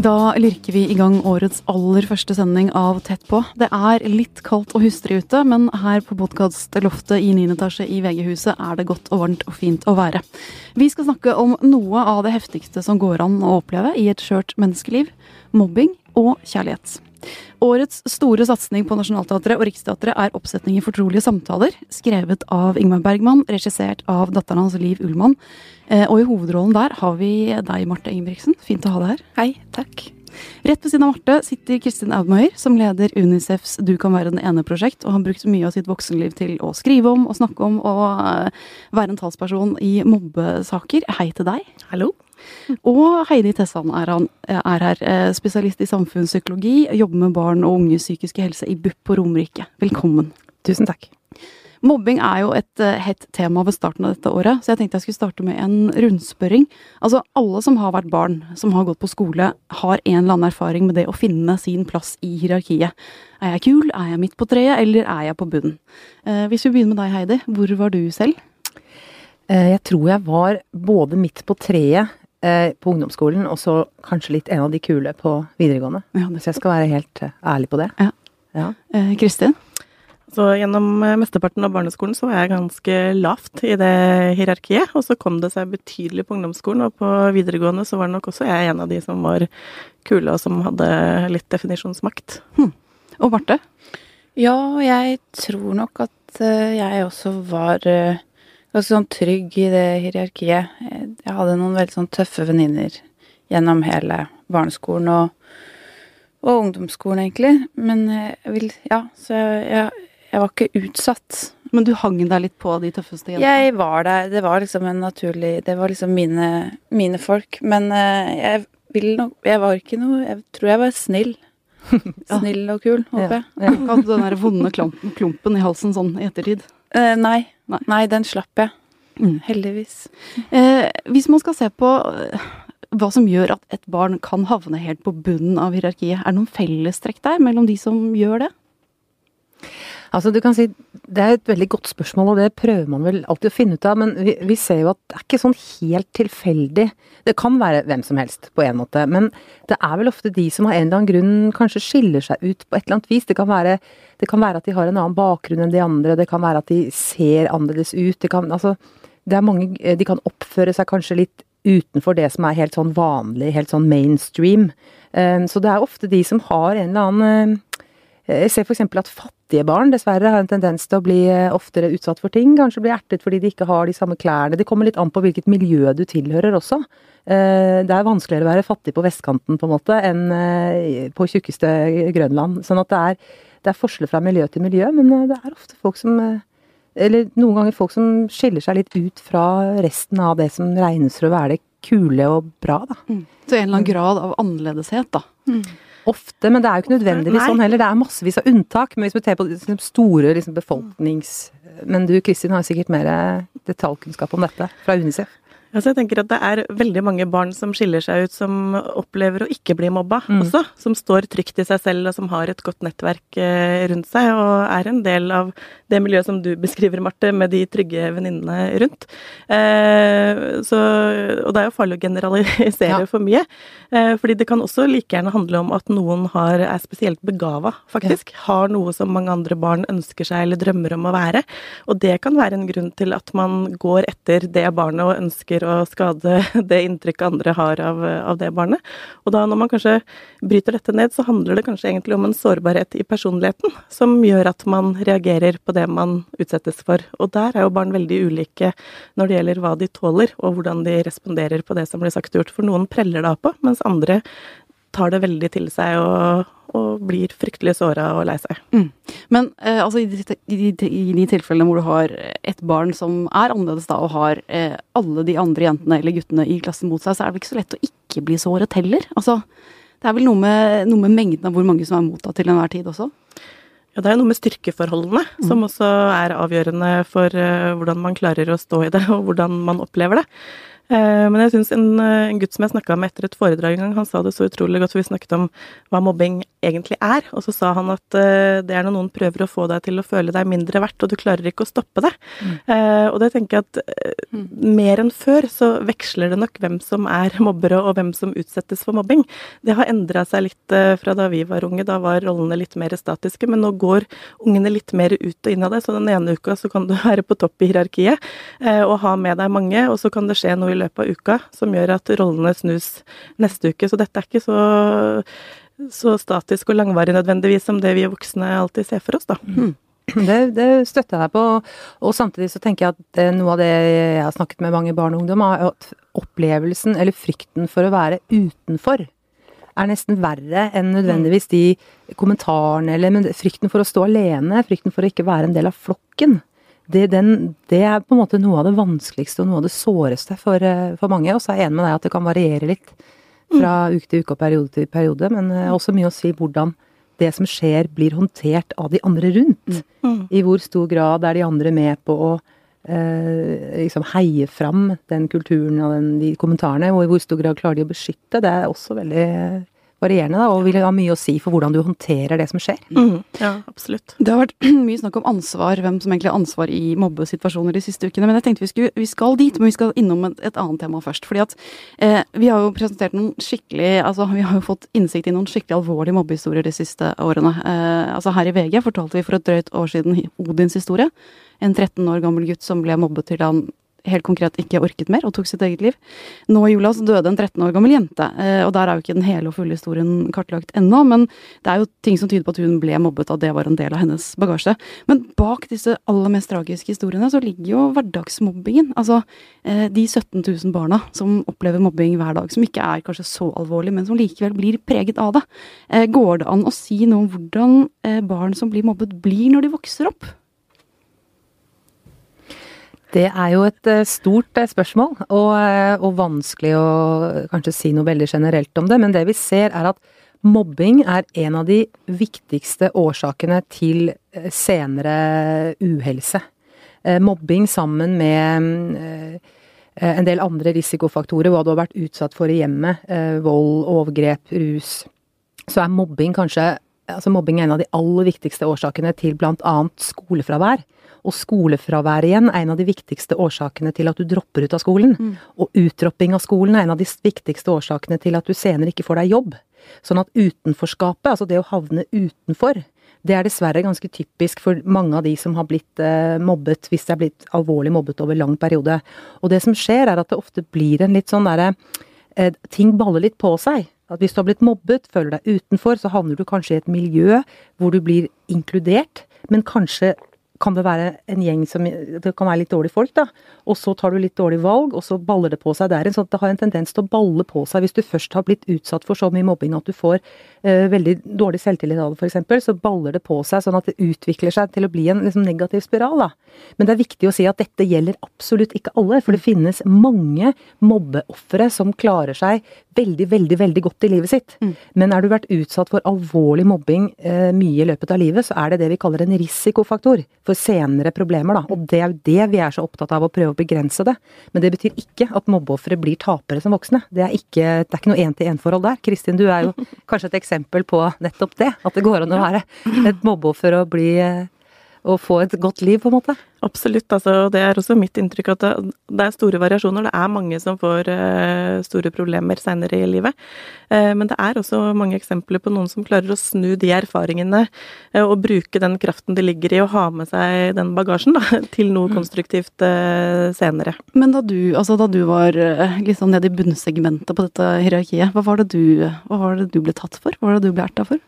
Da lirker vi i gang årets aller første sending av Tett på. Det er litt kaldt og hustrig ute, men her på podkastloftet i 9. etasje i VG-huset er det godt og varmt og fint å være. Vi skal snakke om noe av det heftigste som går an å oppleve i et skjørt menneskeliv. Mobbing og kjærlighet. Årets store satsing på Nationaltheatret og Riksteatret er oppsetning i fortrolige samtaler, skrevet av Ingmar Bergman, regissert av datteren hans Liv Ullmann. Eh, og i hovedrollen der har vi deg, Marte Ingebrigtsen. Fint å ha deg her. Hei, takk. Rett ved siden av Marte sitter Kristin Audmeier, som leder Unicefs Du kan være den ene-prosjekt, og har brukt mye av sitt voksenliv til å skrive om og snakke om og eh, være en talsperson i mobbesaker. Hei til deg. Hallo. Og Heidi Tessan er, han, er her, eh, spesialist i samfunnspsykologi, jobber med barn og unges psykiske helse i BUP på Romerike. Velkommen. Tusen takk. Mobbing er jo et uh, hett tema ved starten av dette året, så jeg tenkte jeg skulle starte med en rundspørring. Altså, alle som har vært barn, som har gått på skole, har en eller annen erfaring med det å finne sin plass i hierarkiet. Er jeg kul, er jeg midt på treet, eller er jeg på bunnen? Eh, hvis vi begynner med deg, Heidi. Hvor var du selv? Uh, jeg tror jeg var både midt på treet på ungdomsskolen, og så kanskje litt en av de kule på videregående. Ja, så jeg skal være helt ærlig på det. Ja. Kristin? Så gjennom eh, mesteparten av barneskolen så var jeg ganske lavt i det hierarkiet. Og så kom det seg betydelig på ungdomsskolen, og på videregående så var nok også jeg en av de som var kule, og som hadde litt definisjonsmakt. Hm. Og Marte? Ja, jeg tror nok at eh, jeg også var eh, ganske sånn trygg i det hierarkiet. Jeg hadde noen veldig sånn tøffe venninner gjennom hele barneskolen og, og ungdomsskolen, egentlig. Men jeg vil Ja, så jeg, jeg jeg var ikke utsatt. Men du hang deg litt på de tøffeste jentene? Jeg var der. Det var liksom en naturlig Det var liksom mine, mine folk. Men uh, jeg vil nok Jeg var ikke noe Jeg tror jeg var snill. Snill og kul, håper jeg. Ja. Ja. Hadde du den der vonde klumpen, klumpen i halsen sånn i ettertid? Eh, nei. Nei. nei. den slapp jeg. Mm. Heldigvis. Eh, hvis man skal se på eh, hva som gjør at et barn kan havne helt på bunnen av hierarkiet, er det noen fellestrekk der mellom de som gjør det? Altså du kan si, Det er et veldig godt spørsmål, og det prøver man vel alltid å finne ut av. Men vi, vi, ser jo at det er ikke sånn helt tilfeldig. Det kan være hvem som helst, på en måte. Men det er vel ofte de som av en eller annen grunn kanskje skiller seg ut på et eller annet vis. Det kan være, det kan være at de har en annen bakgrunn enn de andre. Det kan være at de ser annerledes ut. Det kan, altså, det er mange, de kan oppføre seg kanskje litt utenfor det som er helt sånn vanlig, helt sånn mainstream. Um, så det er ofte de som har en eller annen jeg ser f.eks. at fattige barn dessverre har en tendens til å bli eh, oftere utsatt for ting. Kanskje bli ertet fordi de ikke har de samme klærne. Det kommer litt an på hvilket miljø du tilhører også. Eh, det er vanskeligere å være fattig på vestkanten på en måte enn eh, på tjukkeste Grønland. Sånn at det er, det er forskjeller fra miljø til miljø, men det er ofte folk som Eller noen ganger folk som skiller seg litt ut fra resten av det som regnes for å være det kule og bra, da. Mm. Så en eller annen grad av annerledeshet, da. Mm. Ofte, men det er jo ikke nødvendigvis sånn heller. Det er massevis av unntak. Men hvis vi ser på liksom, store liksom, befolknings... Men du Kristin har sikkert mer detaljkunnskap om dette fra Unicef? Altså jeg tenker at Det er veldig mange barn som skiller seg ut, som opplever å ikke bli mobba mm. også. Som står trygt i seg selv og som har et godt nettverk eh, rundt seg. Og er en del av det miljøet som du beskriver, Marte, med de trygge venninnene rundt. Eh, så, og det er jo farlig å generalisere ja. for mye. Eh, fordi det kan også like gjerne handle om at noen har, er spesielt begava, faktisk. Ja. Har noe som mange andre barn ønsker seg eller drømmer om å være. Og det kan være en grunn til at man går etter det barnet og ønsker ønsker å skade det inntrykket andre har av, av, det barnet. Og da når man kanskje bryter dette ned, så handler det kanskje egentlig om en sårbarhet i personligheten som gjør at man reagerer på det man utsettes for. Og der er jo barn veldig ulike når det gjelder hva de tåler, og hvordan de responderer på det som blir sagt og gjort. For noen preller det av på, mens andre tar det veldig til seg og, og blir fryktelig såra og lei seg. Mm. Men eh, altså, i, de, i, de, i, de, tilfellene hvor du har et barn som er annerledes da, og har eh, alle de andre jentene eller guttene i klassen mot seg, så er det ikke så lett å ikke bli såret heller. Altså, det er vel noe med, noe med mengden av hvor mange som er mottatt til enhver tid også? Ja, det er noe med styrkeforholdene mm. som også er avgjørende for uh, hvordan man klarer å stå i det, og hvordan man opplever det. Eh, men jeg syns en, en, gutt som jeg snakka med etter et foredrag en gang, han sa det så utrolig godt, for vi snakket om hva mobbing egentlig er. Og så sa han at det er når noen prøver å få deg til å føle deg mindre verdt, og du klarer ikke å stoppe det. Mm. Og det tenker jeg at mm. mer enn før så veksler det nok hvem som er mobbere og hvem som utsettes for mobbing. Det har endra seg litt fra da vi var unge. Da var rollene litt mer statiske, men nå går ungene litt mer ut og inn av det. Så den ene uka så kan du være på topp i hierarkiet og ha med deg mange, og så kan det skje noe i løpet av uka som gjør at rollene snus neste uke. Så dette er ikke så, så statisk og langvarig nødvendigvis som det vi voksne alltid ser for oss, da. Mm. Det, det, støtter jeg deg på. Og samtidig så tenker jeg at noe av det jeg har snakket med mange barn og ungdom, er at opplevelsen, eller frykten for å være utenfor, er nesten verre enn nødvendigvis de kommentarene, eller frykten for å stå alene, frykten for å ikke være en del av flokken det, den, det, er på en måte noe av det vanskeligste og noe av det såreste for, eh, for mange. Og så er jeg enig med deg at det kan variere litt fra mm. uke til uke og periode til periode. Men eh, også mye å si hvordan det som skjer, blir håndtert av de andre rundt. Mm. I hvor stor grad er de andre med på å eh, liksom heie fram den kulturen og den, de kommentarene, og i hvor stor grad klarer de å beskytte. Det er også veldig varierende, da, og vil ha mye å si for hvordan du håndterer det som skjer. Mm. Ja, absolutt. Det har vært mye snakk om ansvar, hvem som egentlig har ansvar i mobbesituasjoner de siste ukene. Men jeg tenkte vi, skulle, vi skal dit, men vi skal innom et, et annet tema først. fordi at eh, vi har jo presentert noen skikkelig Altså, vi har jo fått innsikt i noen skikkelig alvorlige mobbehistorier de siste årene. Eh, altså her i VG fortalte vi for et drøyt år siden Odins historie. En 13 år gammel gutt som ble mobbet til han helt konkret ikke orket mer og tok sitt eget liv. Nå i jula så døde en 13 år gammel jente, eh, og der er jo ikke den hele og fulle historien kartlagt ennå, men det er jo ting som tyder på at hun ble mobbet, at det var en del av hennes bagasje. Men bak disse aller mest tragiske historiene så ligger jo hverdagsmobbingen. Altså eh, de 17 000 barna som opplever mobbing hver dag, som ikke er kanskje så alvorlig, men som likevel blir preget av det. Eh, går det an å si noe om hvordan barn som blir mobbet, blir når de vokser opp? Det er jo et eh, stort eh, spørsmål, og, eh, og, vanskelig å kanskje si noe veldig generelt om det. Men det vi ser er at mobbing er en av de viktigste årsakene til senere uhelse. Mobbing sammen med en del andre risikofaktorer, hva du har vært utsatt for i hjemmet, vold, overgrep, rus, så er mobbing kanskje altså mobbing er en av de aller viktigste årsakene til bl.a. skolefravær. Og skolefravær igjen er en av de viktigste årsakene til at du dropper ut av skolen. Mm. Og utdropping av skolen er en av de viktigste årsakene til at du senere ikke får deg jobb. Sånn at utenforskapet, altså det å havne utenfor, det er dessverre ganske typisk for mange av de som har blitt eh, mobbet, hvis de er blitt alvorlig mobbet over lang periode. Og det som skjer, er at det ofte blir en litt sånn derre eh, Ting baller litt på seg. At hvis du har blitt mobbet, føler deg utenfor, så havner du kanskje i et miljø hvor du blir inkludert, men kanskje kan det være en gjeng som Det kan være litt dårlige folk, da. Og så tar du litt dårlig valg, og så baller det på seg. Det er en sånn det har en tendens til å balle på seg hvis du først har blitt utsatt for så mye mobbing at du får eh, veldig dårlig selvtillit av det, f.eks. Så baller det på seg sånn at det utvikler seg til å bli en liksom, negativ spiral, da. Men det er viktig å si at dette gjelder absolutt ikke alle, for det finnes mange mobbeofre som klarer seg veldig, veldig veldig godt i livet sitt. Mm. Men er du vært utsatt for alvorlig mobbing eh, mye i løpet av livet, så er det det vi kaller en risikofaktor for senere problemer. Da. Og det er jo det vi er så opptatt av å prøve å begrense det. Men det betyr ikke at mobbeofre blir tapere som voksne. Det er ikke, det er ikke noe én-til-én-forhold der. Kristin, du er jo kanskje et eksempel på nettopp det. At det går an å være et mobbeoffer og bli eh, å få et godt liv, på en måte? Absolutt. altså Det er også mitt inntrykk at det, er store variasjoner. Det er mange som får uh, store problemer seinere i livet. Uh, men det er også mange eksempler på noen som klarer å snu de erfaringene uh, og bruke den kraften det ligger i å ha med seg den bagasjen da, til noe mm. konstruktivt senere. Men da du, altså da du var liksom nede i bunnsegmentet på dette hierarkiet, hva var det du, hva var det du ble tatt for? Hva var det du ble erta for?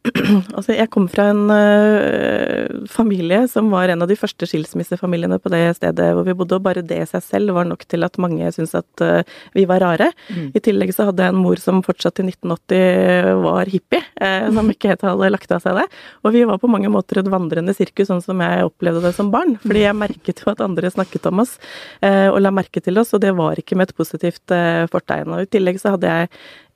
Altså, jeg kom fra en uh, familie som var en av de første skilsmissefamiliene på det stedet hvor vi bodde, og bare det i seg selv var nok til at mange syntes at uh, vi var rare. Mm. I tillegg så hadde jeg en mor som fortsatt i 1980 var hippie, uh, som ikke helt hadde lagt av seg det. Og vi var på mange måter et vandrende sirkus, sånn som jeg opplevde det som barn. Fordi jeg merket jo at andre snakket om oss og la merke til oss, og det var ikke med et positivt fortegn. Og i tillegg så hadde jeg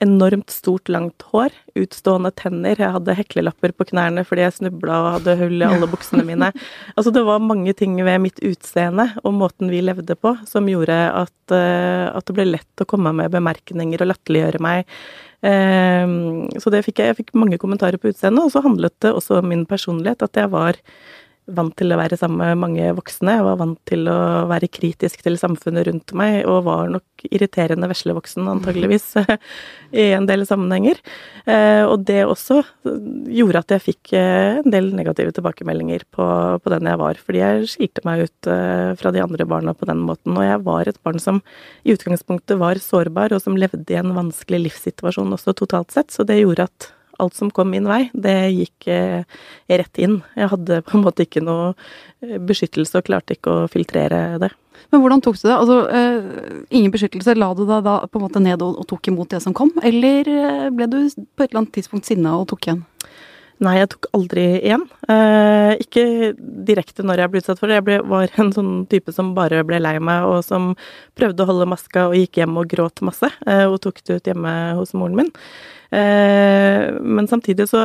enormt stort, langt hår, utstående tenner, jeg hadde heklelapper på knærne fordi jeg snubla og hadde hull i alle buksene mine. Altså det var mange ting ved mitt utseende og måten vi levde på som gjorde at, uh, at det ble lett å komme med bemerkninger og latterliggjøre meg. Uh, så det fikk jeg, jeg fikk mange kommentarer på utseendet, og så handlet det også om min personlighet, at jeg var vant til å være sammen med mange voksne. Jeg var vant til å være kritisk til samfunnet rundt meg, og var nok irriterende veslevoksen, antageligvis, i en del sammenhenger. Eh, og det også gjorde at jeg fikk eh, en del negative tilbakemeldinger på, på den jeg var, fordi jeg skilte meg ut eh, fra de andre barna på den måten. Og jeg var et barn som i utgangspunktet var sårbar, og som levde i en vanskelig livssituasjon også totalt sett, så det gjorde at alt som kom min vei, det gikk eh, rett inn. Jeg hadde på en måte ikke noe eh, beskyttelse og klarte ikke å filtrere det. Men hvordan tok du det? Altså, eh, ingen beskyttelse. La du deg da på en måte ned og, tok imot det som kom, eller ble du på et eller annet tidspunkt sinna og tok igjen? Nei, jeg tok aldri igjen. Eh, ikke direkte når jeg ble utsatt for det. Jeg ble, var en sånn type som bare ble lei meg, og som prøvde å holde maska og gikk hjem og gråt masse. Eh, og tok det ut hjemme hos moren min. Eh, men samtidig så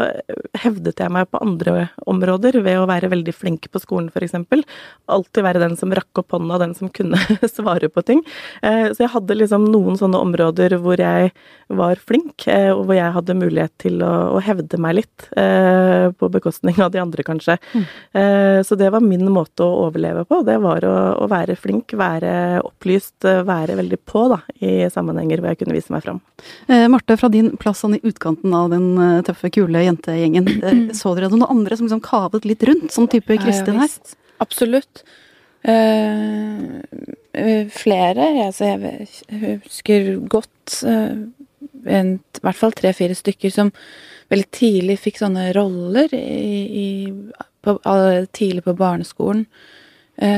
hevdet jeg meg på andre områder ved å være veldig flink på skolen, f.eks. Alltid være den som rakk opp hånda, den som kunne svare på ting. Eh, så jeg hadde liksom noen sånne områder hvor jeg var flink, eh, og hvor jeg hadde mulighet til å, å hevde meg litt. På bekostning av de andre, kanskje. Mm. Så det var min måte å overleve på. Det var å, å være flink, være opplyst, være veldig på da, i sammenhenger hvor jeg kunne vise meg fram. Marte, fra din plass sånn i utkanten av den eh, tøffe, kule jentegjengen. Eh, så dere noen andre som liksom kavet litt rundt, sånn type Kristin her? Absolutt. Uh, flere. Altså, jeg husker godt uh, en, i hvert fall tre-fire stykker som veldig tidlig fikk sånne roller i, i, på, tidlig på barneskolen.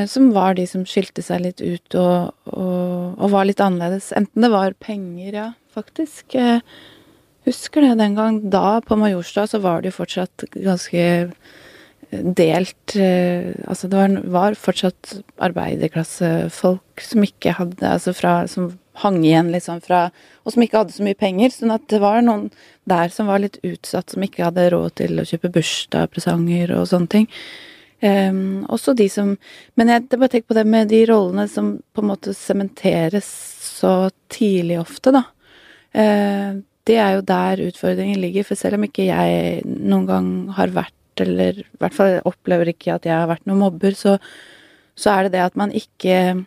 Som var de som skilte seg litt ut og, og, og, var litt annerledes. Enten det var penger, ja, faktisk. Husker det den gang. Da, på Majorstua, så var det jo fortsatt ganske eh, delt eh, Altså det var, var fortsatt arbeiderklassefolk som ikke hadde Altså fra Som hang igjen liksom fra Og som ikke hadde så mye penger. Sånn at det var noen der som var litt utsatt, som ikke hadde råd til å kjøpe bursdagspresanger og sånne ting. Um, også de som Men jeg bare tenker på det med de rollene som på en måte sementeres så tidlig ofte, da. Uh, det er jo der utfordringen ligger. For selv om ikke jeg noen gang har vært, eller i hvert fall opplever ikke at jeg har vært noen mobber, så, så er det det at man ikke,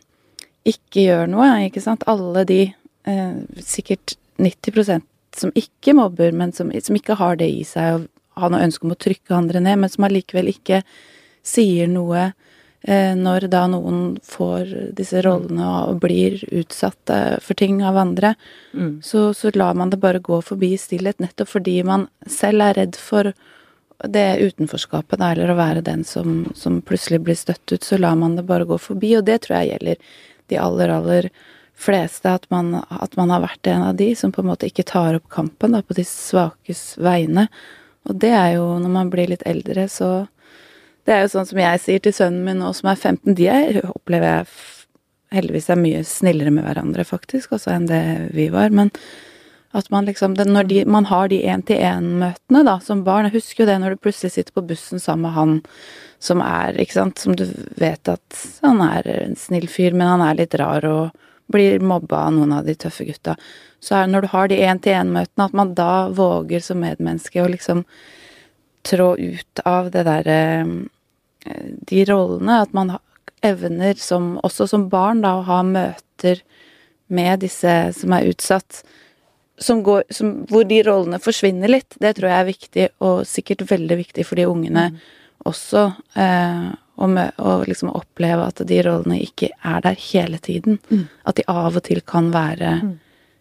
ikke gjør noe, ikke sant. Alle de, eh, sikkert 90% som ikke mobber, men som, som, ikke har det i seg og har noe ønske om å trykke andre ned, men som allikevel ikke sier noe når da noen får disse rollene og blir utsatt for ting av andre, mm. så, så, lar man det bare gå forbi i stillhet, nettopp fordi man selv er redd for det utenforskapet, da, eller å være den som, som, plutselig blir støtt ut, så lar man det bare gå forbi, og det tror jeg gjelder de aller, aller fleste, at man, at man har vært en av de som på en måte ikke tar opp kampen da, på de svakes vegne. Og det er jo, når man blir litt eldre, så det er jo sånn som jeg sier til sønnen min nå som er 15, de er, opplever jeg heldigvis er mye snillere med hverandre, faktisk, også enn det vi var. Men at man liksom Når de, man har de én-til-én-møtene da, som barn Jeg husker jo det når du plutselig sitter på bussen sammen med han som er, ikke sant, som du vet at han er en snill fyr, men han er litt rar og blir mobba av noen av de tøffe gutta. Så er det når du har de én-til-én-møtene, at man da våger som medmenneske å liksom trå ut av det derre de rollene. At man evner, som, også som barn, da, å ha møter med disse som er utsatt. Som går, som, hvor de rollene forsvinner litt. Det tror jeg er viktig, og sikkert veldig viktig for de ungene mm. også. Eh, å, å liksom oppleve at de rollene ikke er der hele tiden. Mm. At de av og til kan være mm.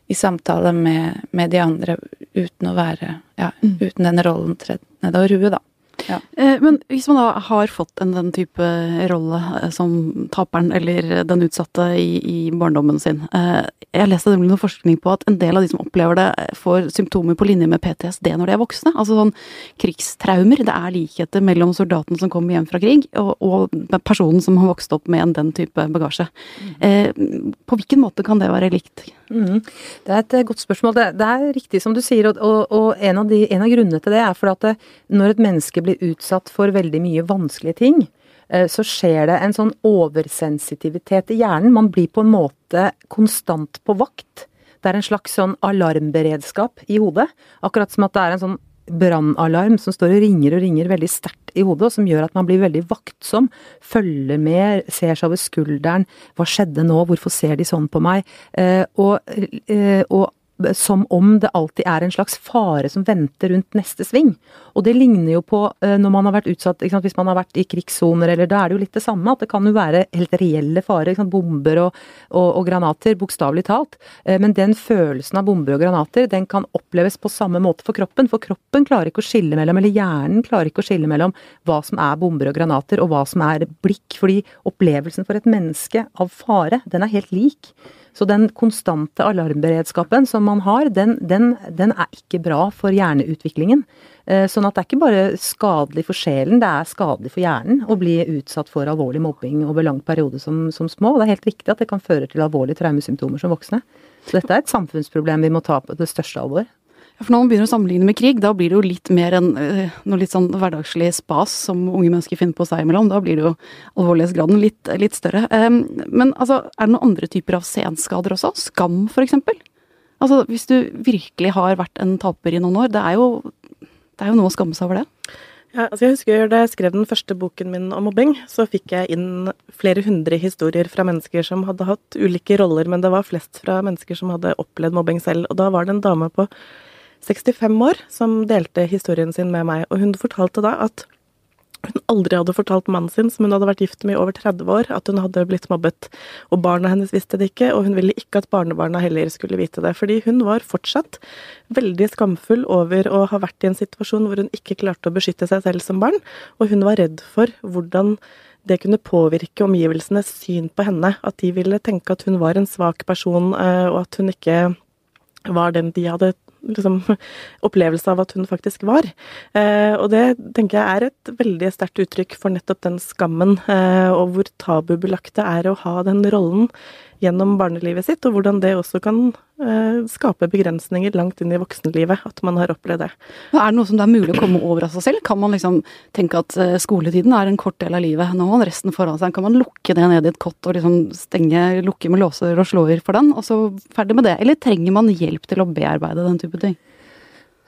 i samtale med, med, de andre uten å være Ja, mm. uten den rollen tredd nedover huet, da. Ja. Eh, Men hvis man da har fått en den type rolle eh, som taperen eller den utsatte i, i barndommen sin eh, Jeg leste nemlig noe forskning på at en del av de som opplever det, får symptomer på linje med PTSD når de er voksne. Altså sånn krigstraumer. Det er likheter mellom soldaten som kommer hjem fra krig, og, og personen som har vokst opp med en den type bagasje. Mm. På hvilken måte kan det være likt? Mhm. Det er et eh, godt spørsmål. Det, det er riktig som du sier, og, og, og en, av de, en av grunnene til det er for at det, når et menneske blir utsatt for veldig mye vanskelige ting, eh, så skjer det en sånn oversensitivitet i hjernen. Man blir på en måte konstant på vakt. Det er en slags sånn alarmberedskap i hodet. Akkurat som at det er en sånn brannalarm som står og ringer og ringer veldig sterkt i hodet, og som gjør at man blir veldig vaktsom. Følger med, ser seg over skulderen. Hva skjedde nå? Hvorfor ser de sånn på meg? Eh, og, eh, og som om det alltid er en slags fare som venter rundt neste sving. Og det ligner jo på eh, når man har vært utsatt sant, Hvis man har vært i krigssoner, eller da er det jo litt det samme. At det kan jo være helt reelle farer. Bomber og, og, og granater, bokstavelig talt. Eh, Men den følelsen av bomber og granater, den kan oppleves på samme måte for kroppen. For kroppen klarer ikke å skille mellom, eller hjernen klarer ikke å skille mellom hva som er bomber og granater, og hva som er blikk. Fordi opplevelsen for et menneske av fare, den er helt lik. Så den konstante alarmberedskapen som man har, den, den, den er ikke bra for hjerneutviklingen. Eh, Sånn at det er ikke bare skadelig for sjelen, det er skadelig for hjernen å bli utsatt for alvorlig mobbing over lang periode som, som små. Og det er helt riktig at det kan føre til alvorlige traumesymptomer som voksne. Så dette er et samfunnsproblem vi må ta på det største alvor. For når man begynner å sammenligne med krig, da blir det jo litt mer enn eh, noe litt sånn hverdagslig spas som unge mennesker finner på seg imellom. Da blir det jo alvorlighetsgraden litt, litt større. Men altså, er det noen andre typer av senskader også? Skam, for eksempel? Altså, hvis du virkelig har vært en taper i noen år, det er jo, det er jo noe å skamme seg over det. Ja, altså jeg husker Da jeg skrev den første boken min om mobbing, så fikk jeg inn flere hundre historier fra mennesker som hadde hatt ulike roller, men det var flest fra mennesker som hadde opplevd mobbing selv. Og da var det en dame på 65 år som delte historien sin med meg, og hun fortalte da at hun aldri hadde fortalt mannen sin, som hun hadde vært gift med i over 30 år, at hun hadde blitt mobbet. Og barna hennes visste det ikke, og hun ville ikke at barnebarna heller skulle vite det. Fordi hun var fortsatt veldig skamfull over å ha vært i en situasjon hvor hun ikke klarte å beskytte seg selv som barn, og hun var redd for hvordan det kunne påvirke omgivelsenes syn på henne. At de ville tenke at hun var en svak person, eh, og at hun ikke var den de hadde liksom, opplevelse av at hun faktisk var. Eh, og det tenker jeg er et veldig sterkt uttrykk for nettopp den skammen, eh, og hvor tabubelagt det er å ha den rollen gjennom barnelivet sitt, og hvordan det også kan eh, skape begrensninger langt inn i voksenlivet, at man har opplevd det. Er det noe som det er mulig å komme over av seg selv? Kan man liksom tenke at eh, skoletiden er en kort del av livet, nå har man resten foran seg. Kan man lukke det ned i et kott og liksom stenge, lukke med låser og slåer for den, og så ferdig med det? Eller trenger man hjelp til å bearbeide den type ting?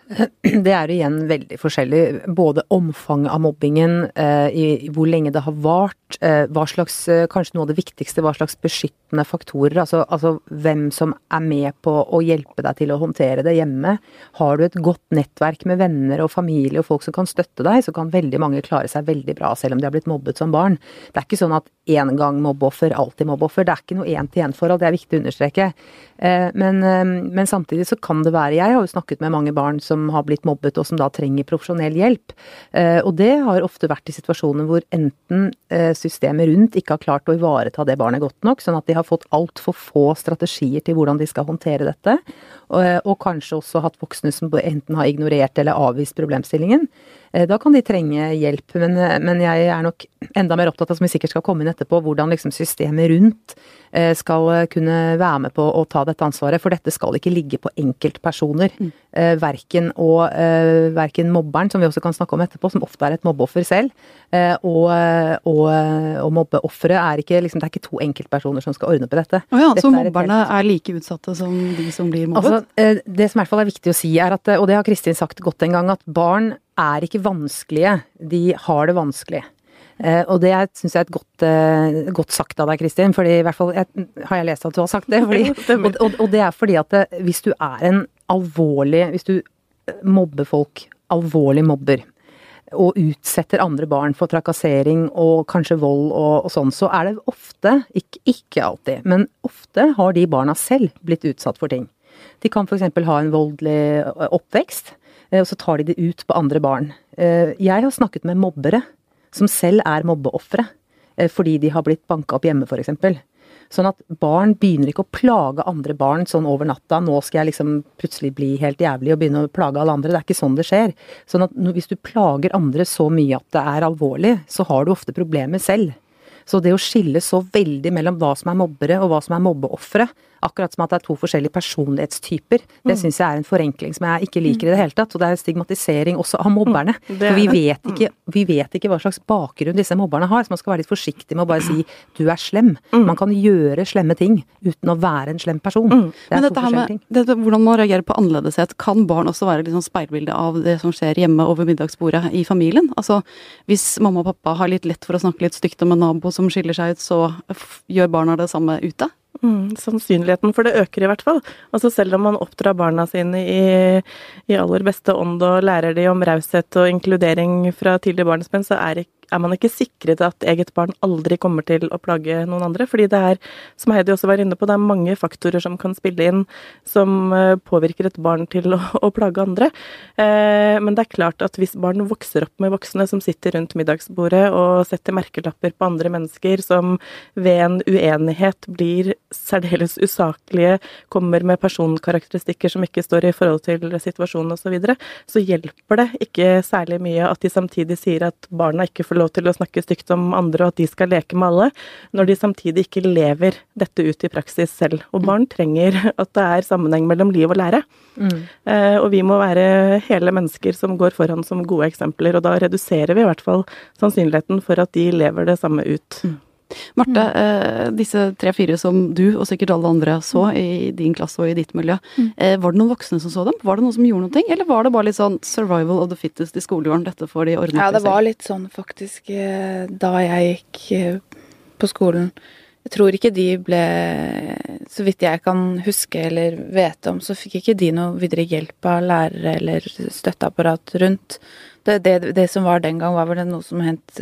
Det er igjen veldig forskjellig. Både omfanget av mobbingen, eh, i, hvor lenge det har vart, eh, hva slags, eh, kanskje noe av det viktigste, hva slags beskyttende faktorer. Altså, altså hvem som er med på å hjelpe deg til å håndtere det hjemme. Har du et godt nettverk med venner og familie og folk som kan støtte deg, så kan veldig mange klare seg veldig bra selv om de har blitt mobbet som barn. Det er ikke sånn at én gang mobbeoffer, alltid mobbeoffer. Det er ikke noe én-til-én-forhold, det er viktig å understreke. Men, men samtidig så kan det være Jeg har jo snakket med mange barn som har blitt mobbet og som da trenger profesjonell hjelp. Eh, Og det har ofte vært i situasjoner hvor enten eh, systemet rundt ikke har klart å ivareta det barnet godt nok, sånn at de har fått altfor få strategier til hvordan de skal håndtere dette. Og, og kanskje også hatt voksne som enten har ignorert eller avvist problemstillingen. Eh, Da kan de trenge hjelp, men, eh, men jeg er nok enda mer opptatt av, som vi sikkert skal komme inn etterpå, hvordan liksom systemet rundt eh, skal kunne være med på å ta dette ansvaret. For dette skal ikke ligge på enkeltpersoner. Mm. verken, og, verken mobberen, som vi også kan snakke om etterpå, som ofte er et mobbeoffer selv, og, og, og mobbeofferet er ikke liksom, Det er ikke to enkeltpersoner som skal ordne på dette. Oh ja, Dette så er mobberne er like utsatte som de som blir mobbet? Altså, det som i hvert fall er viktig å si, er at, og det har Kristin sagt godt en gang, at barn er ikke vanskelige, de har det vanskelig. Uh, og det syns jeg er et godt, uh, godt sagt av deg, Kristin, fordi i hvert fall jeg, har jeg lest at du har sagt det. Fordi, og, og, og det er fordi at det, hvis du er en alvorlig Hvis du eh, mobber folk, alvorlig mobber, og utsetter andre barn for trakassering og kanskje vold og, og sånn, så er det ofte, ikke, ikke alltid, men ofte har de barna selv blitt utsatt for ting. De kan f.eks. ha en voldelig oppvekst. Eh, og så tar de det ut på andre barn. Eh, jeg har snakket med mobbere som selv er mobbeofre, eh, fordi de har blitt banka opp hjemme, f.eks. Sånn at barn begynner ikke å plage andre barn sånn over natta. Nå skal jeg liksom plutselig bli helt jævlig og begynne å plage alle andre. Det er ikke sånn det skjer. Sånn at hvis du plager andre så mye at det er alvorlig, så har du ofte problemer selv. Så det å skille så veldig mellom hva som er mobbere og hva som er mobbeofre, akkurat som at det er to forskjellige personlighetstyper, det mm. syns jeg er en forenkling som jeg ikke liker i det hele tatt. Og det er stigmatisering også av mobberne. Mm. For vi vet, ikke, vi vet ikke hva slags bakgrunn disse mobberne har, så man skal være litt forsiktig med å bare si du er slem. Mm. Man kan gjøre slemme ting uten å være en slem person. Det Men dette her med dette, hvordan man reagerer på annerledeshet, kan barn også være liksom speilbilde av det som skjer hjemme over middagsbordet i familien? Altså hvis mamma og pappa har litt lett for å snakke litt stygt om en nabo som skiller seg ut, så gjør barna det samme ute? Mm, sannsynligheten for det øker i hvert fall. Altså selv om man oppdrar barna sine i, i aller beste ånd og lærer de om raushet og inkludering fra tidlig barnsben, så er, er, man ikke sikret at eget barn aldri kommer til å plage noen andre. Fordi det er, som Heidi også var inne på, det er mange faktorer som kan spille inn som eh, påvirker et barn til å, å plage andre. Eh, men det er klart at hvis barn vokser opp med voksne som sitter rundt middagsbordet og setter merkelapper på andre mennesker, som ved en uenighet blir særdeles usaklige, kommer med personkarakteristikker som ikke står i forhold til situasjonen osv., så, videre, så hjelper det ikke særlig mye at de samtidig sier at barna ikke får lov til å snakke stygt om andre, og at de skal leke med alle, når de samtidig ikke lever dette ut i praksis selv. Og barn trenger at det er sammenheng mellom liv og lære. Mm. Eh, og vi må være hele mennesker som går foran som gode eksempler, og da reduserer vi i hvert fall sannsynligheten for at de lever det samme ut. Mm. Marte, mm. eh, disse tre-fire som du og sikkert alle andre så mm. i din klasse og i ditt miljø, mm. eh, var det noen voksne som så dem? Var det noen som gjorde noe, eller var det bare litt sånn survival of the fittest i skolegården, dette får de ordnet Ja, det var litt sånn faktisk eh, da jeg gikk på skolen. Jeg tror ikke de ble Så vidt jeg kan huske eller vite om, så fikk ikke de noe videre hjelp av lærere eller støtteapparat rundt. Det, det, det som var den gang, var vel noe som het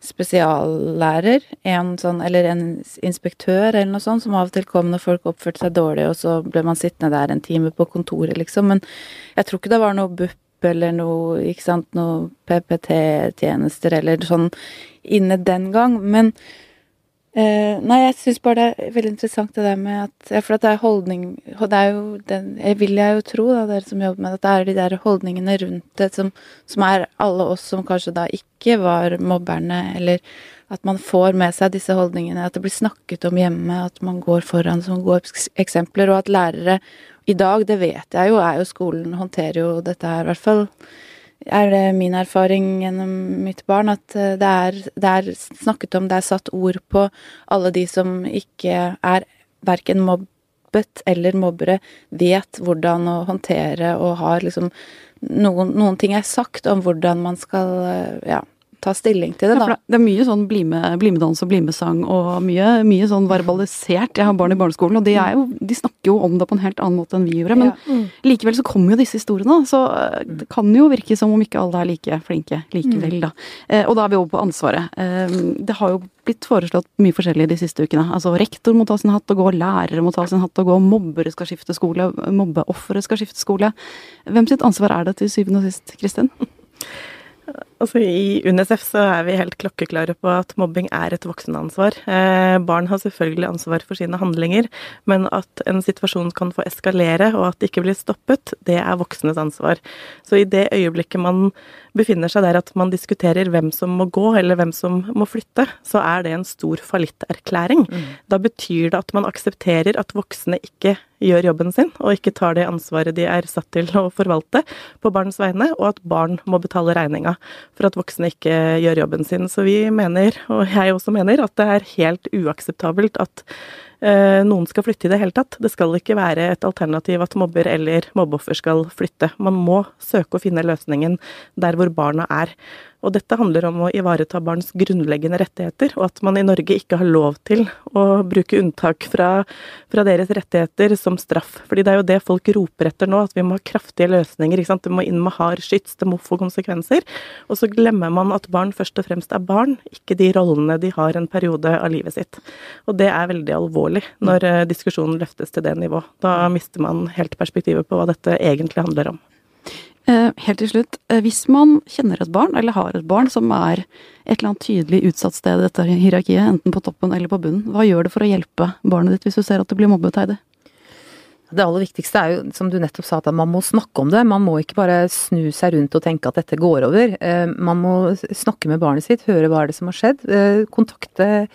spesiallærer, en sånn, eller en inspektør eller noe sånt, som av og til kom når folk oppførte seg dårlig, og så ble man sittende der en time på kontoret, liksom. Men jeg tror ikke det var noe BUP eller noe, noe PPT-tjenester eller sånn inne den gang. Men Uh, nei, jeg syns bare det er veldig interessant det der med at For at det er holdning Det er jo den Jeg vil jeg jo tro, da, dere som jobber med det, at det er de der holdningene rundt det som, som, er alle oss som kanskje da ikke var mobberne, eller at man får med seg disse holdningene, at det blir snakket om hjemme, at man går foran som gode eksempler, og at lærere i dag, det vet jeg jo, er jo skolen håndterer jo dette her, i hvert fall er det min erfaring gjennom mitt barn at eh, det er, det er, snakket om, det er satt ord på alle de som ikke er verken mobbet eller mobbere, vet hvordan å håndtere og har liksom noen, noen ting er sagt om hvordan man skal eh, ja, ta stilling til det, da. Ja, det er mye sånn bli med-dans og bli med-sang og mye, mye, sånn verbalisert. Jeg har barn i barneskolen, og de, jo, de, snakker jo om det på en helt annen måte enn vi gjorde. Men ja. mm. likevel så kommer jo disse historiene, så eh, det kan jo virke som om ikke alle er like flinke likevel, mm. da. Eh, og da er vi over på ansvaret. Eh, det har jo blitt foreslått mye forskjellig de siste ukene. Altså rektor må ta sin hatt og gå, lærere må ta sin hatt og gå, mobbere skal skifte skole, mobbeofre skal skifte skole. Hvem sitt ansvar er det til syvende og sist, Kristin? Altså, I UNICEF så er vi helt klokkeklare på at mobbing er et voksenansvar. Eh, barn har selvfølgelig ansvar for sine handlinger, men at en situasjon kan få eskalere og at det ikke blir stoppet, det er voksnes ansvar. Så i det øyeblikket man befinner seg der at man diskuterer hvem som må gå, eller hvem som må flytte, så er det en stor fallitterklæring. Mm. Da betyr det at man aksepterer at voksne ikke gjør jobben sin, og ikke tar det ansvaret de er satt til å forvalte på barns vegne, og at barn må betale regninga for at voksne ikke gjør jobben sin. Så vi mener, og jeg også mener, at det er helt uakseptabelt at noen skal flytte i det hele tatt. Det skal ikke være et alternativ at mobber eller mobbeoffer skal flytte. Man må søke å finne løsningen der hvor barna er. Og dette handler om å ivareta barns grunnleggende rettigheter, og at man i Norge ikke har lov til å bruke unntak fra, fra deres rettigheter som straff. Fordi det er jo det folk roper etter nå, at vi må ha kraftige løsninger. ikke sant? Det må inn med hard skyts, det må få konsekvenser. Og så glemmer man at barn først og fremst er barn, ikke de rollene de har en periode av livet sitt. Og det er veldig alvorlig når eh, diskusjonen løftes til det nivå. Da mister man helt perspektivet på hva dette egentlig handler om. Eh, helt til slutt, eh, hvis man kjenner et barn, eller har et barn som er et eller annet tydelig utsatt sted i dette hierarkiet, enten på toppen eller på bunnen, hva gjør det for å hjelpe barnet ditt hvis du ser at det blir mobbet, Heidi? Det aller viktigste er jo, som du nettopp sa, at man må snakke om det. Man må ikke bare snu seg rundt og tenke at dette går over. Man må snakke med barnet sitt, høre hva er det som har skjedd. Kontakte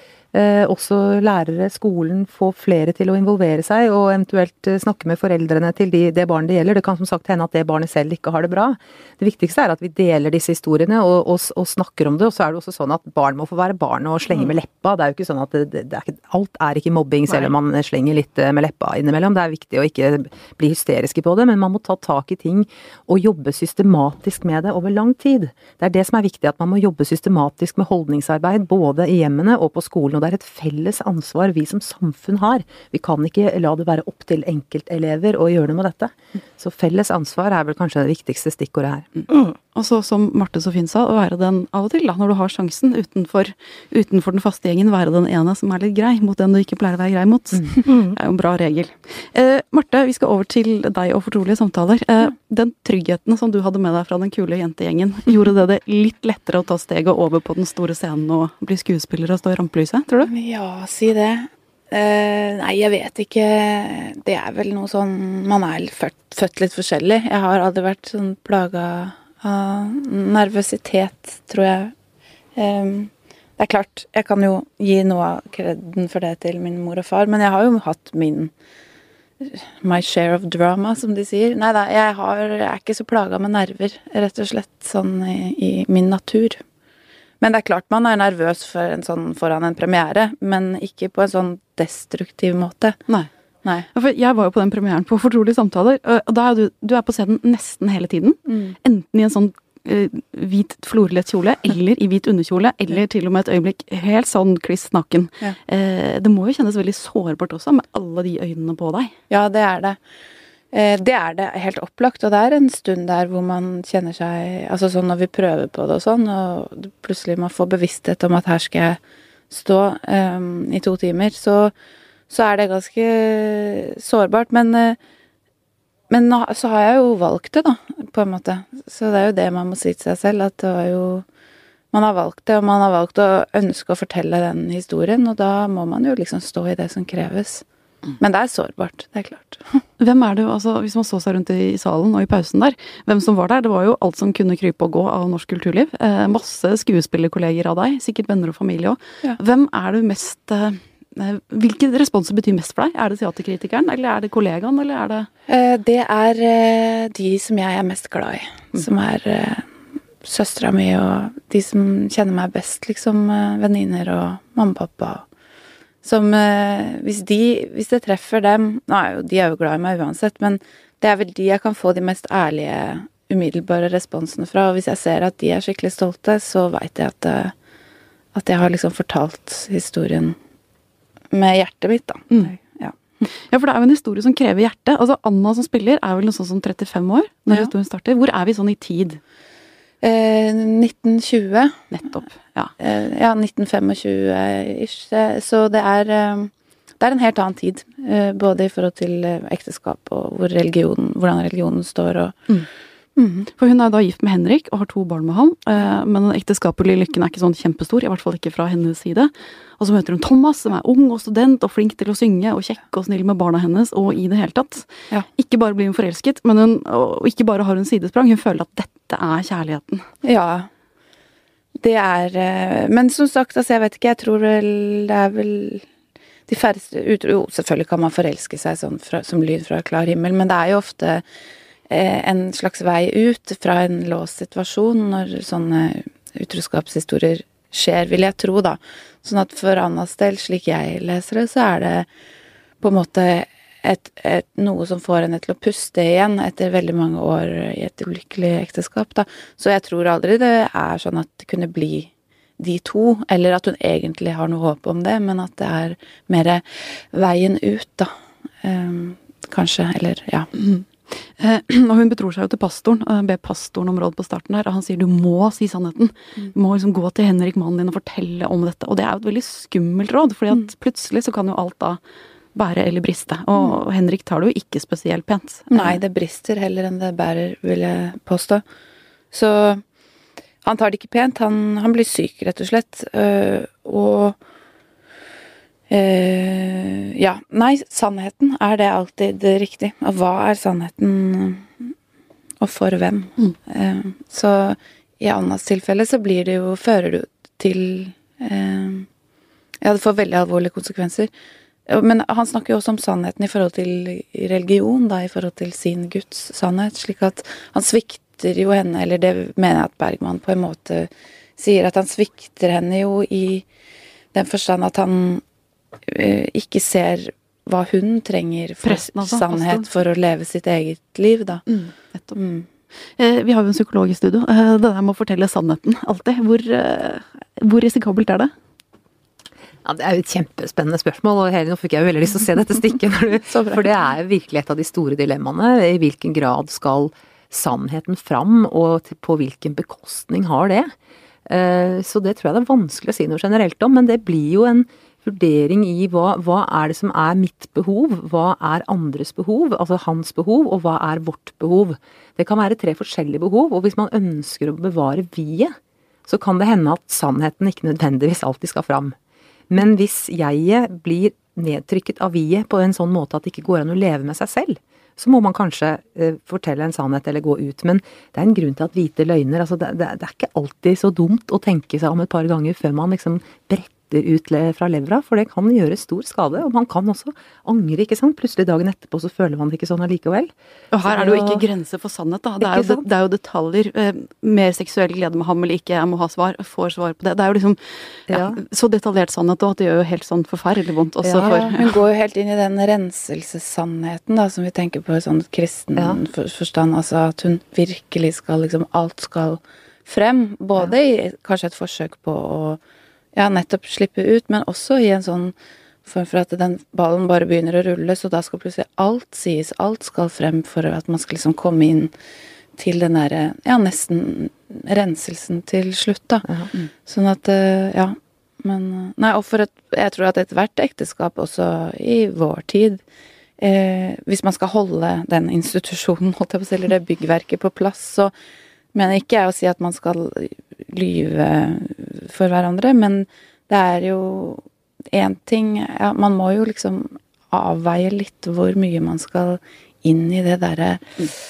også lærere, skolen, få flere til å involvere seg, og eventuelt eh, snakke med foreldrene til de, det barnet det gjelder. Det kan som sagt hende at det barnet selv ikke har det bra. Det viktigste er at vi deler disse historiene og, og, og snakker om det. Og så er det også sånn at barn må få være barn og slenge med leppa. Det er jo ikke sånn at det, det er ikke, alt er ikke mobbing selv om man slenger litt eh, med leppa innimellom. Det er viktig å ikke bli hysteriske på det, men man må ta tak i ting og jobbe systematisk med det over lang tid. Det er det som er viktig, at man må jobbe systematisk med holdningsarbeid både i hjemmene og på skolen. og det er et felles ansvar vi som samfunn har. Vi kan ikke la det være opp til enkeltelever å gjøre noe med dette. Så felles ansvar er vel kanskje det viktigste stikkordet her. Mm. Og så som Marte så fint sa, å være den av og til, da, når du har sjansen utenfor, utenfor, den faste gjengen, være den ene som er litt grei mot den du ikke pleier å være grei mot. Mm. Det er jo en bra regel. Eh, Marte, vi skal over til deg og fortrolige samtaler. Eh, den tryggheten som du hadde med deg fra den kule jentegjengen, gjorde det det litt lettere å ta steget over på den store scenen og bli skuespiller og stå i rampelyset, tror du? Ja, si det. Uh, nei, jeg vet ikke. Det er vel noe sånn Man er født, født litt forskjellig. Jeg har aldri vært sånn plaga av nervøsitet, tror jeg. Det er klart, jeg kan jo gi noe av kreden for det til min mor og far, men jeg har jo hatt min My share of drama, som de sier. Nei da, jeg, jeg er ikke så plaga med nerver, rett og slett, sånn i, i min natur. Men det er klart man er nervøs for en sånn, foran en premiere, men ikke på en sånn destruktiv måte. Nei. Nei. For jeg var jo på den premieren på Fortrolige samtaler, og da er du, du er på scenen nesten hele tiden. Mm. Enten i en sånn uh, hvit florlett kjole, eller i hvit underkjole, eller til og med et øyeblikk helt sånn kliss naken. Ja. Uh, det må jo kjennes veldig sårbart også, med alle de øynene på deg. Ja, det er det. Uh, det er det helt opplagt, og det er en stund der hvor man kjenner seg Altså sånn når vi prøver på det og sånn, og plutselig man får bevissthet om at her skal jeg stå um, i to timer, så så er det ganske sårbart. Men, eh, men så har jeg jo valgt det, da, på en måte. Så det er jo det man må si til seg selv, at det var jo Man har valgt det, og man har valgt å ønske å fortelle den historien, og da må man jo liksom stå i det som kreves. Mm. Men det er sårbart, det er klart. Hvem er det, altså Hvis man så seg rundt i salen og i pausen der, hvem som var der? Det var jo alt som kunne krype og gå av norsk kulturliv. Eh, masse skuespillerkolleger av deg, sikkert venner og familie òg. Ja. Hvem er du mest eh, Eh, hvilke responser betyr mest for deg? Er det teaterkritikeren, eller er det kollegaen, eller er det eh, Det er eh, de som jeg er mest glad i. Mm. Som er søstera mi og de som kjenner meg best, liksom. Venninner og mamma og pappa. Som hvis de Hvis det treffer dem Nå er jo de er jo glad i meg uansett, men det er vel de jeg kan få de mest ærlige, umiddelbare responsene fra. Og hvis jeg ser at de er skikkelig stolte, så veit jeg at, at jeg har liksom fortalt historien med hjertet mitt, da. Mm. Ja. ja. for det er jo en historie som krever hjerte. Altså Anna som spiller er vel noe sånn som 35 år når ja. historien starter. Hvor er vi sånn i tid? Eh, 1920. Nettopp. Ja, eh, ja 1925-ish. Så det er eh, det er en helt annen tid. Eh, både i forhold til eh, ekteskap og hvor religionen, hvordan religionen står og mm. Mm. For hun er da gift med Henrik og har to barn med han, eh, men den ekteskapelige lykken er ikke sånn kjempestor, i hvert fall ikke fra hennes side. Og så møter hun Thomas, som er ung og student og flink til å synge og kjekk og snill med barna hennes og i det hele tatt. Ja. Ikke bare blir hun forelsket, men hun, og ikke bare har hun sidesprang, hun føler at dette er kjærligheten. Ja, det er eh, Men som sagt, altså jeg vet ikke, jeg tror vel det er vel de færreste Jo, selvfølgelig kan man forelske seg sånn fra, som lyd fra klar himmel, men det er jo ofte en slags vei ut fra en låst situasjon når sånne utroskapshistorier skjer, vil jeg tro, da. Sånn at for Annas del, slik jeg leser det, så er det på en måte et, et, noe som får henne til å puste igjen etter veldig mange år i et ulykkelig ekteskap, da. Så jeg tror aldri det er sånn at det kunne bli de to, eller at hun egentlig har noe håp om det, men at det er mer veien ut, da. Um, kanskje, eller ja. Mm. Eh, og hun betror seg jo til pastoren, og ber pastoren om råd på starten der, og han sier du må si sannheten. Mm. Du må liksom gå til Henrik, mannen din, og fortelle om dette. Og det er jo et veldig skummelt råd, fordi at mm. plutselig så kan jo alt da bære eller briste. Og Henrik tar det jo ikke spesielt pent. Nei, det brister heller enn det bærer, vil jeg påstå. Så han tar det ikke pent. Han, han blir syk, rett og slett. Øh, og øh, Ja. Nei, sannheten. Er det alltid riktig? Og hva er sannheten, og for hvem? Mm. Uh, så i Annas tilfelle så blir det jo Fører det til uh, Ja, det får veldig alvorlige konsekvenser. Men han snakker jo også om sannheten i forhold til religion, da, i forhold til sin Guds sannhet. Slik at han svikter jo henne, eller det mener jeg at Bergman på en måte sier, at han svikter henne jo i den forstand at han eh, ikke ser hva hun trenger for Presten, altså, sannhet altså. for å leve sitt eget liv, da. Mm, nettopp. Mm. Eh, Vi har jo en psykolog i studio. Eh, Det der med å fortelle sannheten alltid. Hvor, eh, hvor risikabelt er det? Ja, Det er jo et kjempespennende spørsmål, og Heli, nå fikk jeg jo veldig lyst til å se dette stikket. Du, for det er jo virkelig et av de store dilemmaene. I hvilken grad skal sannheten fram, og på hvilken bekostning har det? Eh, Så det tror jeg det er vanskelig å si noe generelt om, men det blir jo en vurdering i hva, hva er det som er mitt behov, hva er andres behov, altså hans behov, og hva er vårt behov. Det kan være tre forskjellige behov, og hvis man ønsker å bevare vi-et, så kan det hende at sannheten ikke nødvendigvis alltid skal fram. Men hvis jeget blir nedtrykket av vi-et på en sånn måte at det ikke går an å leve med seg selv, så må man kanskje eh, fortelle en sannhet eller gå ut. Men det er en grunn til at hvite løgner altså det, det, det er ikke alltid så dumt å tenke seg om et par ganger før man liksom bretter ut le- fra levra, for det kan gjøre stor skade. Og man kan også angre, ikke sant. Plutselig dagen etterpå så føler man det ikke sånn allikevel. Og her er det jo ikke grenser for sannhet, da. Det er, jo, det, det er jo detaljer. Eh, mer seksuell glede med ham eller ikke, jeg må ha svar. Får svar på det. Det er jo liksom ja, Ja. så detaljert sannhet òg at det gjør jo helt sånn forferdelig vondt også Ja, for Hun går jo helt inn i den renselsessannheten da, som vi tenker på i sånn kristen Ja. for- forstand. Altså at hun virkelig skal liksom Alt skal frem. Både i kanskje et forsøk på å ja, nettopp slippe ut, men også i en sånn form for at den ballen bare begynner å rulle, så da skal plutselig alt sies. Alt skal frem for at man skal liksom komme inn til den derre ja, nesten renselsen til slutt, da. Ja. Sånn at eh, ja. Men eh, Nei, og for et Jeg tror at ethvert ekteskap, også i vår tid eh, Hvis man skal holde den institusjonen, holdt jeg på å si, eller det byggverket på plass, så mener ikke jeg å si at man skal lyve for hverandre, men det er jo én ting ja, Man må jo liksom avveie litt hvor mye man skal inn i det derre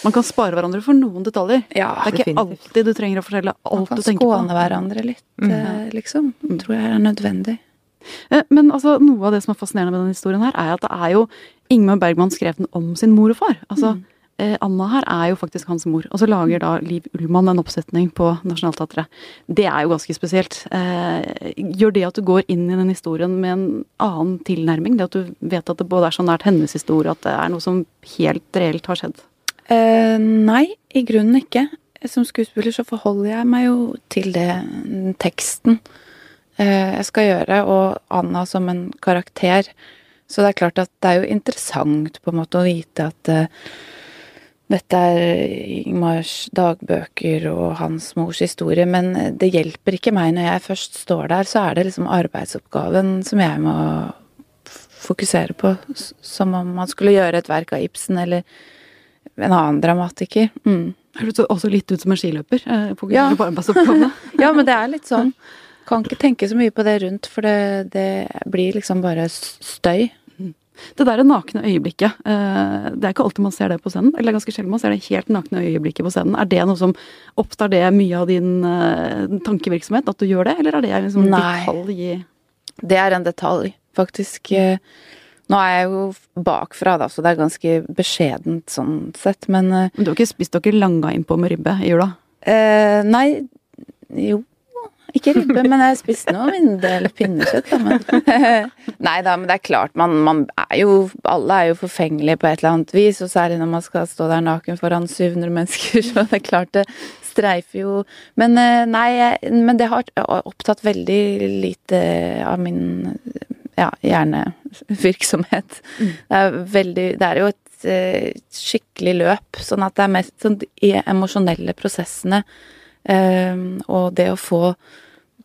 Man kan spare hverandre for noen detaljer. Ja, Det er ikke definitivt. alltid du trenger å fortelle alt du tenker på. Man kan skåne hverandre litt, eh, liksom. Tror jeg er nødvendig. Eh, Men altså, noe av det som er fascinerende med denne historien her, er at det er jo Ingmar Bergman skrev den om sin mor og far. Altså, eh, Anna her er jo faktisk hans mor. Og så lager da Liv Ullmann en oppsetning på Nationaltheatret. Det er jo ganske spesielt. Eh, gjør det at du går inn i den historien med en annen tilnærming? Det at du vet at det både er så nært hennes historie, at det er noe som helt reelt har skjedd? Eh, nei, i grunnen ikke. Som skuespiller så forholder jeg meg jo til det teksten eh, jeg skal gjøre, og Anna som en karakter. Så det er klart at det er jo interessant på en måte å vite at eh, dette er Ingmars dagbøker og hans mors historie, men det hjelper ikke meg når jeg først står der, så er det liksom arbeidsoppgaven som jeg må fokusere på, som om man skulle gjøre et verk av Ibsen eller en annen dramatiker. Mm. Høres også litt ut som en skiløper. Eh, Ja. Ja, men det er litt sånn. Kan ikke tenke så mye på det rundt, for det, det blir liksom bare støy. Det der nakne øyeblikket, eh, det er ikke alltid man ser det på scenen. Eller det er ganske sjelden man ser det helt nakne øyeblikket på scenen. Er det noe som opptar det mye av din eh, tankevirksomhet, at du gjør det, eller er det liksom detalj i Det er en detalj, faktisk. Eh, Nå er jeg jo bakfra, da, så det er ganske beskjedent sånn sett, men Men du har ikke spist dere langa innpå med ribbe i jula? eh, Nei, jo ikke ribbe, men jeg spiste nå min del pinnekjøtt, da. Men. Nei da, men det er klart, man, man er jo Alle er jo forfengelige på et eller annet vis, og særlig når man skal stå der naken foran 700 mennesker, så det er klart det streifer jo Men eh, nei, men det har opptatt veldig lite av min ja, hjernevirksomhet. Det er veldig Det er jo et eh, skikkelig løp, sånn at det er mest sånn de emosjonelle prosessene. Um, og det å få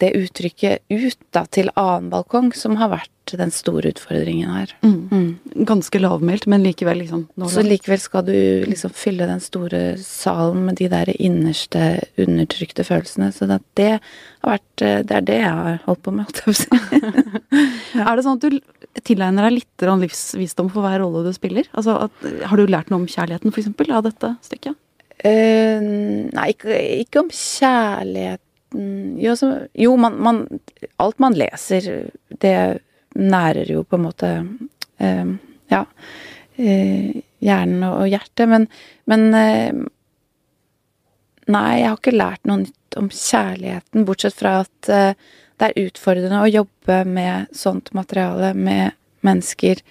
det uttrykket ut da til annen balkong som har vært den store utfordringen her. Mm. Mm. Ganske lavmælt, men likevel liksom Så likevel skal du liksom fylle den store salen med de der innerste undertrykte følelsene. Så det, det har vært eh, Det er det jeg har holdt på med, holdt jeg på å si. Er det sånn at du tilegner deg litt livsvisdom for hver rolle du spiller? Altså, at, har du lært noe om kjærligheten, for eksempel, av dette stykket? Uh, nei, ikke, ikke om kjærligheten Jo, så, jo man, man Alt man leser, det nærer jo på en måte eh, Ja. eh, hjernen og, og hjertet. Men, men eh, Nei, jeg har ikke lært noe nytt om kjærligheten, bortsett fra at eh, det er utfordrende å jobbe med sånt materiale med mennesker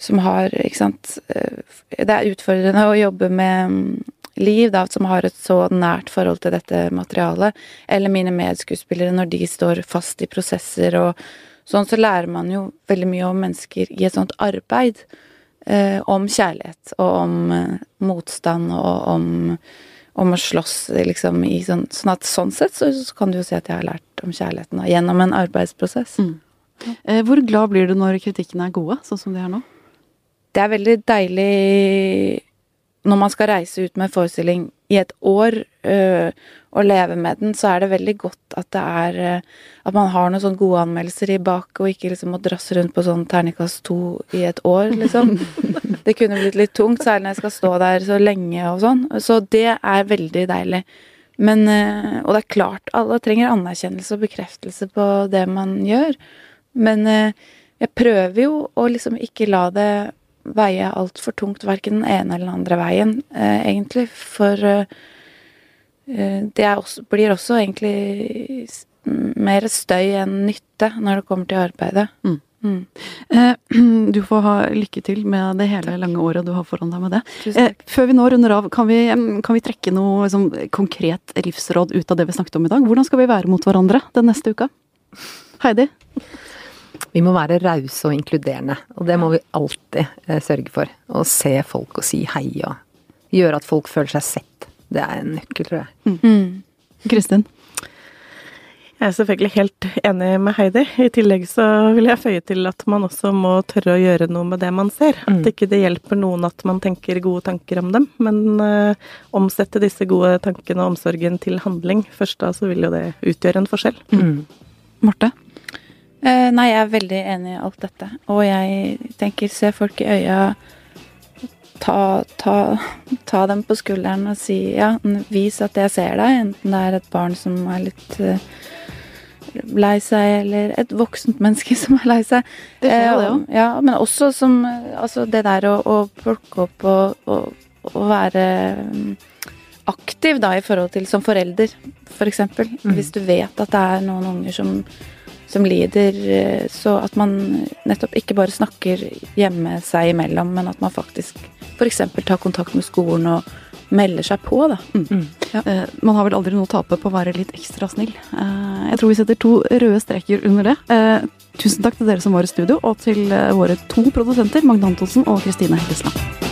som har Ikke sant. eh, Det er utfordrende å jobbe med mm, Liv, da, som har et så nært forhold til dette materialet, eller mine medskuespillere når de står fast i prosesser og sånn, så lærer man jo veldig mye om mennesker i et sånt arbeid. Eh, om kjærlighet og om eh, motstand og om, om å slåss, liksom, i sånn Sånn at sånn sett så, så kan du jo si at jeg har lært om kjærligheten da, gjennom en arbeidsprosess. Eh, hvor glad blir du når kritikkene er gode, sånn som de er nå? det er veldig deilig når man skal reise ut med forestilling i et år øh, og leve med den, så er det veldig godt at det er øh, At man har noen sånne gode anmeldelser i bak, og ikke liksom må drasse rundt på sånn terningkast to i et år, liksom. Det kunne blitt litt tungt, særlig når jeg skal stå der så lenge og sånn. Så det er veldig deilig. Men øh, Og det er klart, alle trenger anerkjennelse og bekreftelse på det man gjør. Men øh, jeg prøver jo å liksom ikke la det veie altfor tungt, verken den ene eller den andre veien, eh, egentlig. For eh, eh, det også, blir også egentlig mer støy enn nytte når det kommer til arbeidet. Mm. Mm. Eh, du får ha lykke til med det hele lange året du har foran deg med det. Eh, før vi nå runder av, kan vi, kan vi trekke noe liksom, konkret livsråd ut av det vi snakket om i dag? Hvordan skal vi være mot hverandre den neste uka? Heidi? Vi må være rause og inkluderende, og det må vi alltid eh, sørge for. Å se folk og si hei og gjøre at folk føler seg sett. Det er en nøkkel, tror jeg. Mm. Kristin? Jeg er selvfølgelig helt enig med Heidi. I tillegg så vil jeg føye til at man også må tørre å gjøre noe med det man ser. Mm. At ikke det hjelper noen at man tenker gode tanker om dem, men uh, omsette disse gode tankene og omsorgen til handling. Først da så vil jo det utgjøre en forskjell. Mm. Marte? Eh, nei, jeg er veldig enig i alt dette. Og jeg tenker, se folk i øya. Ta, ta, ta dem på skulderen og si ja, vis at jeg ser deg. Enten det er et barn som er litt uh, lei seg, eller et voksent menneske som er lei seg. Det skjer Eh, det òg. Ja, men også som Altså det der å, å plukke opp og, og, og være mm, aktiv da i forhold til som forelder, for eksempel. Mm. Hvis du vet at det er noen unger som som lider, eh, så at man nettopp ikke bare snakker hjemme seg imellom, men at man faktisk f.eks. tar kontakt med skolen og melder seg på, da. Eh, man har vel aldri noe å tape på å være litt ekstra snill. Eh, jeg tror vi setter to røde streker under det. Tusen takk til dere som var i studio, og til våre to produsenter, Magne Antonsen og Kristine Hellesland.